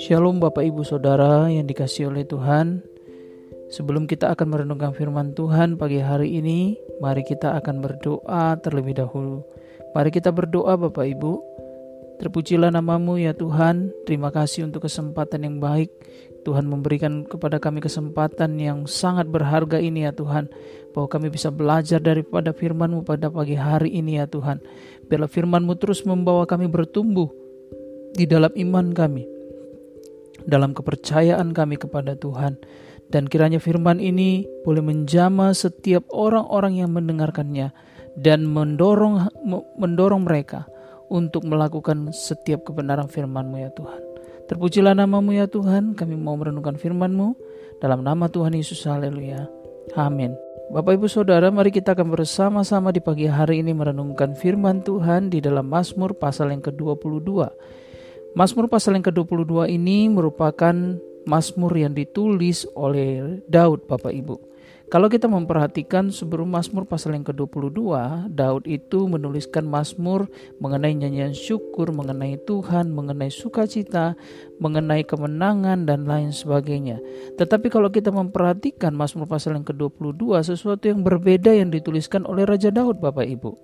Shalom Bapak Ibu Saudara yang dikasih oleh Tuhan. Sebelum kita akan merenungkan firman Tuhan pagi hari ini Mari kita akan berdoa terlebih dahulu. Mari kita berdoa Bapak Ibu. Terpujilah namamu ya Tuhan. Terima kasih untuk kesempatan yang baik Tuhan memberikan kepada kami kesempatan yang sangat berharga ini ya Tuhan Bahwa kami bisa belajar daripada firman-Mu pada pagi hari ini ya Tuhan Biarlah firman-Mu terus membawa kami bertumbuh di dalam iman kami dalam kepercayaan kami kepada Tuhan. Dan kiranya firman ini boleh menjama setiap orang-orang yang mendengarkannya dan mendorong mendorong mereka untuk melakukan setiap kebenaran firman-Mu ya Tuhan. Terpujilah namamu ya Tuhan, kami mau merenungkan firman-Mu dalam nama Tuhan Yesus, haleluya. Amin. Bapak Ibu Saudara, mari kita akan bersama-sama di pagi hari ini merenungkan firman Tuhan di dalam Mazmur pasal yang ke-22 Mazmur pasal yang ke-22 ini merupakan Mazmur yang ditulis oleh Daud Bapak Ibu. Kalau kita memperhatikan sebelum Mazmur pasal yang ke-22, Daud itu menuliskan Mazmur mengenai nyanyian syukur, mengenai Tuhan, mengenai sukacita, mengenai kemenangan dan lain sebagainya. Tetapi kalau kita memperhatikan Mazmur pasal yang ke-22, sesuatu yang berbeda yang dituliskan oleh Raja Daud Bapak Ibu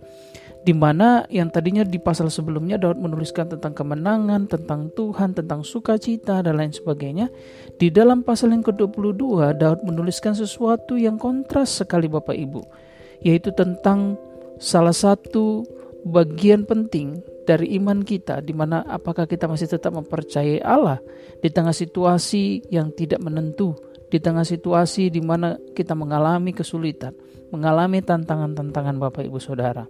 di mana yang tadinya di pasal sebelumnya Daud menuliskan tentang kemenangan, tentang Tuhan, tentang sukacita dan lain sebagainya. Di dalam pasal yang ke-22 Daud menuliskan sesuatu yang kontras sekali Bapak Ibu, yaitu tentang salah satu bagian penting dari iman kita di mana apakah kita masih tetap mempercayai Allah di tengah situasi yang tidak menentu, di tengah situasi di mana kita mengalami kesulitan, mengalami tantangan-tantangan Bapak Ibu Saudara.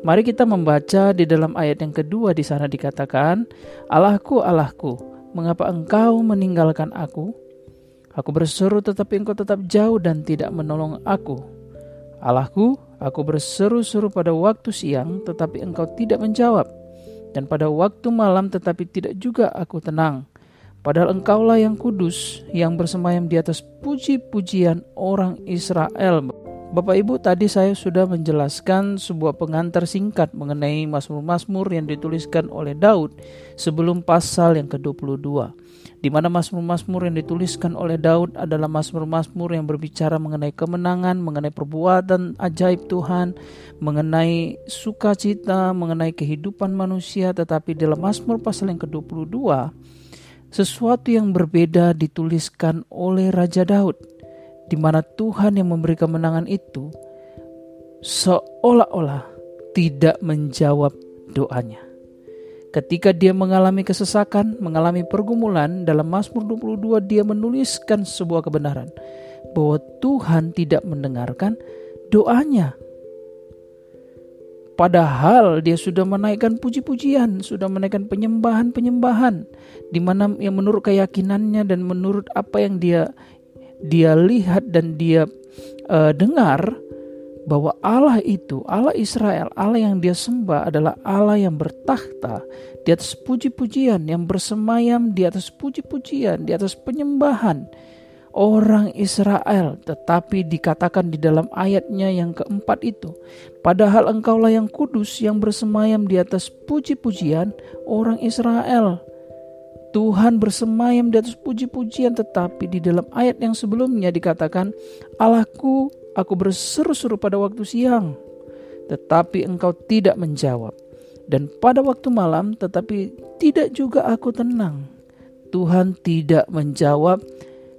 Mari kita membaca di dalam ayat yang kedua di sana dikatakan, Allahku, Allahku, mengapa engkau meninggalkan aku? Aku berseru tetapi engkau tetap jauh dan tidak menolong aku. Allahku, aku berseru-seru pada waktu siang tetapi engkau tidak menjawab. Dan pada waktu malam tetapi tidak juga aku tenang. Padahal engkaulah yang kudus yang bersemayam di atas puji-pujian orang Israel. Bapak Ibu, tadi saya sudah menjelaskan sebuah pengantar singkat mengenai Mazmur-Mazmur yang dituliskan oleh Daud sebelum pasal yang ke-22. Di mana Mazmur-Mazmur yang dituliskan oleh Daud adalah Mazmur-Mazmur yang berbicara mengenai kemenangan, mengenai perbuatan ajaib Tuhan, mengenai sukacita, mengenai kehidupan manusia, tetapi dalam Mazmur pasal yang ke-22 sesuatu yang berbeda dituliskan oleh Raja Daud di mana Tuhan yang memberi kemenangan itu seolah-olah tidak menjawab doanya. Ketika dia mengalami kesesakan, mengalami pergumulan, dalam Mazmur 22 dia menuliskan sebuah kebenaran bahwa Tuhan tidak mendengarkan doanya. Padahal dia sudah menaikkan puji-pujian, sudah menaikkan penyembahan-penyembahan, di mana yang menurut keyakinannya dan menurut apa yang dia dia lihat dan dia uh, dengar bahwa Allah itu, Allah Israel, Allah yang dia sembah adalah Allah yang bertakhta di atas puji-pujian, yang bersemayam di atas puji-pujian, di atas penyembahan orang Israel. Tetapi dikatakan di dalam ayatnya yang keempat itu, padahal engkaulah yang kudus yang bersemayam di atas puji-pujian orang Israel. Tuhan bersemayam di atas puji-pujian tetapi di dalam ayat yang sebelumnya dikatakan Allahku aku berseru-seru pada waktu siang tetapi engkau tidak menjawab. Dan pada waktu malam tetapi tidak juga aku tenang. Tuhan tidak menjawab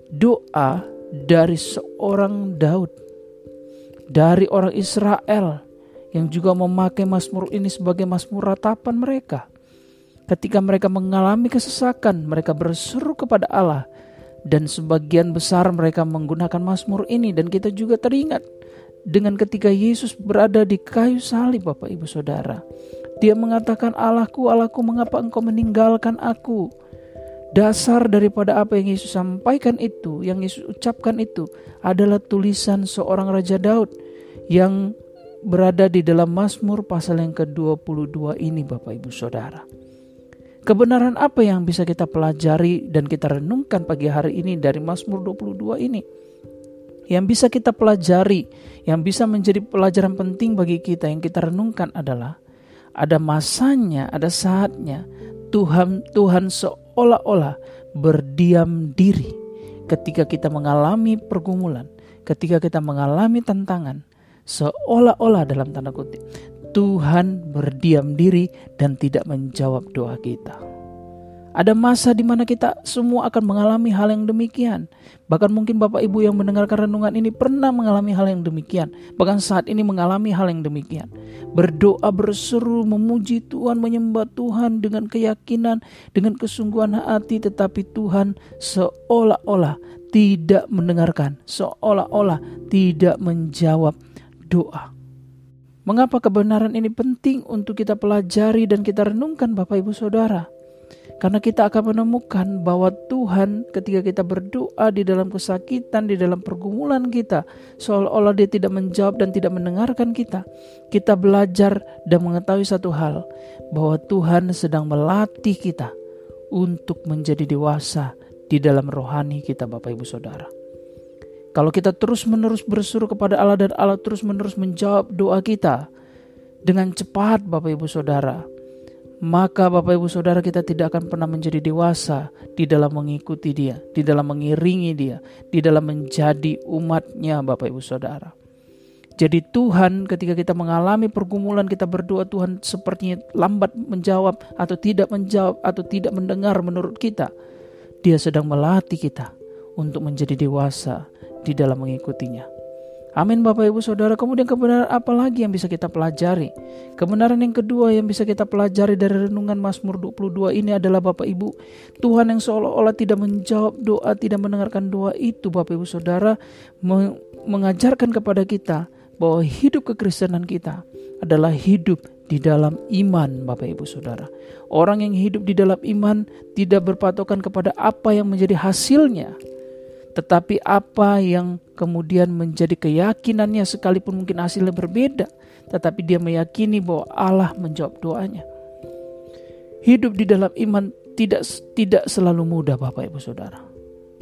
doa dari seorang Daud dari orang Israel yang juga memakai Mazmur ini sebagai Mazmur ratapan mereka Ketika mereka mengalami kesesakan, mereka berseru kepada Allah dan sebagian besar mereka menggunakan Mazmur ini dan kita juga teringat dengan ketika Yesus berada di kayu salib Bapak Ibu Saudara. Dia mengatakan Allahku, Allahku mengapa engkau meninggalkan aku? Dasar daripada apa yang Yesus sampaikan itu, yang Yesus ucapkan itu adalah tulisan seorang Raja Daud yang berada di dalam Mazmur pasal yang ke-22 ini Bapak Ibu Saudara. Kebenaran apa yang bisa kita pelajari dan kita renungkan pagi hari ini dari Mazmur 22 ini? Yang bisa kita pelajari, yang bisa menjadi pelajaran penting bagi kita yang kita renungkan adalah ada masanya, ada saatnya Tuhan Tuhan seolah-olah berdiam diri ketika kita mengalami pergumulan, ketika kita mengalami tantangan, seolah-olah dalam tanda kutip Tuhan berdiam diri dan tidak menjawab doa kita. Ada masa di mana kita semua akan mengalami hal yang demikian. Bahkan mungkin Bapak Ibu yang mendengarkan renungan ini pernah mengalami hal yang demikian. Bahkan saat ini mengalami hal yang demikian. Berdoa, berseru, memuji Tuhan, menyembah Tuhan dengan keyakinan, dengan kesungguhan hati. Tetapi Tuhan seolah-olah tidak mendengarkan. Seolah-olah tidak menjawab doa. Mengapa kebenaran ini penting untuk kita pelajari dan kita renungkan Bapak Ibu Saudara? Karena kita akan menemukan bahwa Tuhan ketika kita berdoa di dalam kesakitan, di dalam pergumulan kita, seolah-olah dia tidak menjawab dan tidak mendengarkan kita. Kita belajar dan mengetahui satu hal, bahwa Tuhan sedang melatih kita untuk menjadi dewasa di dalam rohani kita Bapak Ibu Saudara. Kalau kita terus-menerus bersuruh kepada Allah dan Allah terus-menerus menjawab doa kita dengan cepat Bapak Ibu Saudara, maka Bapak Ibu Saudara kita tidak akan pernah menjadi dewasa di dalam mengikuti dia, di dalam mengiringi dia, di dalam menjadi umatnya Bapak Ibu Saudara. Jadi Tuhan ketika kita mengalami pergumulan kita berdoa Tuhan sepertinya lambat menjawab atau tidak menjawab atau tidak mendengar menurut kita. Dia sedang melatih kita untuk menjadi dewasa di dalam mengikutinya. Amin Bapak Ibu Saudara. Kemudian kebenaran apa lagi yang bisa kita pelajari? Kebenaran yang kedua yang bisa kita pelajari dari renungan Mazmur 22 ini adalah Bapak Ibu, Tuhan yang seolah-olah tidak menjawab doa, tidak mendengarkan doa itu Bapak Ibu Saudara mengajarkan kepada kita bahwa hidup kekristenan kita adalah hidup di dalam iman Bapak Ibu Saudara. Orang yang hidup di dalam iman tidak berpatokan kepada apa yang menjadi hasilnya, tetapi apa yang kemudian menjadi keyakinannya sekalipun mungkin hasilnya berbeda, tetapi dia meyakini bahwa Allah menjawab doanya. Hidup di dalam iman tidak tidak selalu mudah Bapak Ibu Saudara.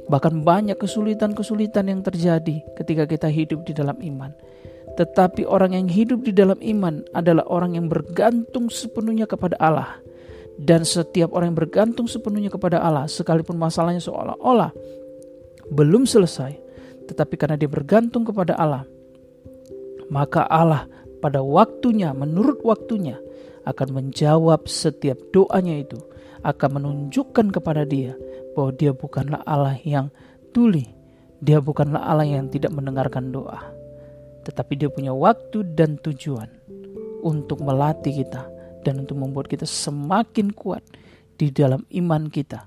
Bahkan banyak kesulitan-kesulitan yang terjadi ketika kita hidup di dalam iman. Tetapi orang yang hidup di dalam iman adalah orang yang bergantung sepenuhnya kepada Allah. Dan setiap orang yang bergantung sepenuhnya kepada Allah, sekalipun masalahnya seolah-olah belum selesai, tetapi karena dia bergantung kepada Allah, maka Allah pada waktunya, menurut waktunya, akan menjawab setiap doanya itu, akan menunjukkan kepada dia bahwa dia bukanlah Allah yang tuli, dia bukanlah Allah yang tidak mendengarkan doa, tetapi dia punya waktu dan tujuan untuk melatih kita dan untuk membuat kita semakin kuat di dalam iman kita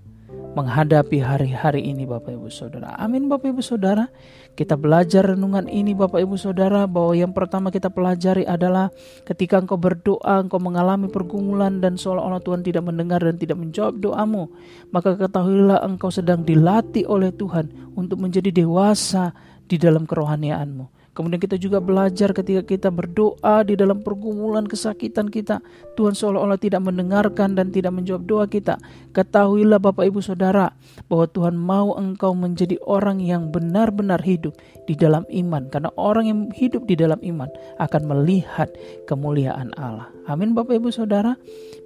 menghadapi hari-hari ini Bapak Ibu Saudara. Amin Bapak Ibu Saudara. Kita belajar renungan ini Bapak Ibu Saudara bahwa yang pertama kita pelajari adalah ketika engkau berdoa, engkau mengalami pergumulan dan seolah-olah Tuhan tidak mendengar dan tidak menjawab doamu, maka ketahuilah engkau sedang dilatih oleh Tuhan untuk menjadi dewasa di dalam kerohanianmu. Kemudian kita juga belajar ketika kita berdoa di dalam pergumulan kesakitan kita. Tuhan seolah-olah tidak mendengarkan dan tidak menjawab doa kita. Ketahuilah Bapak Ibu Saudara bahwa Tuhan mau engkau menjadi orang yang benar-benar hidup di dalam iman. Karena orang yang hidup di dalam iman akan melihat kemuliaan Allah. Amin Bapak Ibu Saudara.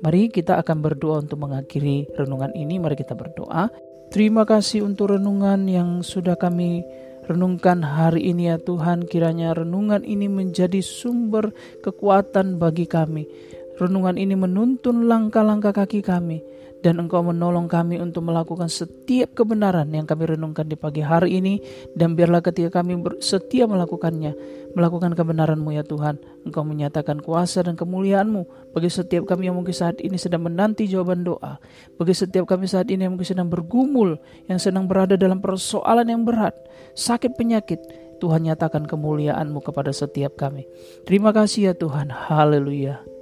Mari kita akan berdoa untuk mengakhiri renungan ini. Mari kita berdoa. Terima kasih untuk renungan yang sudah kami Renungkan hari ini ya Tuhan, kiranya renungan ini menjadi sumber kekuatan bagi kami. Renungan ini menuntun langkah-langkah kaki kami dan Engkau menolong kami untuk melakukan setiap kebenaran yang kami renungkan di pagi hari ini dan biarlah ketika kami setia melakukannya melakukan kebenaran-Mu ya Tuhan Engkau menyatakan kuasa dan kemuliaan-Mu bagi setiap kami yang mungkin saat ini sedang menanti jawaban doa bagi setiap kami saat ini yang mungkin sedang bergumul yang sedang berada dalam persoalan yang berat sakit penyakit Tuhan nyatakan kemuliaan-Mu kepada setiap kami. Terima kasih ya Tuhan. Haleluya.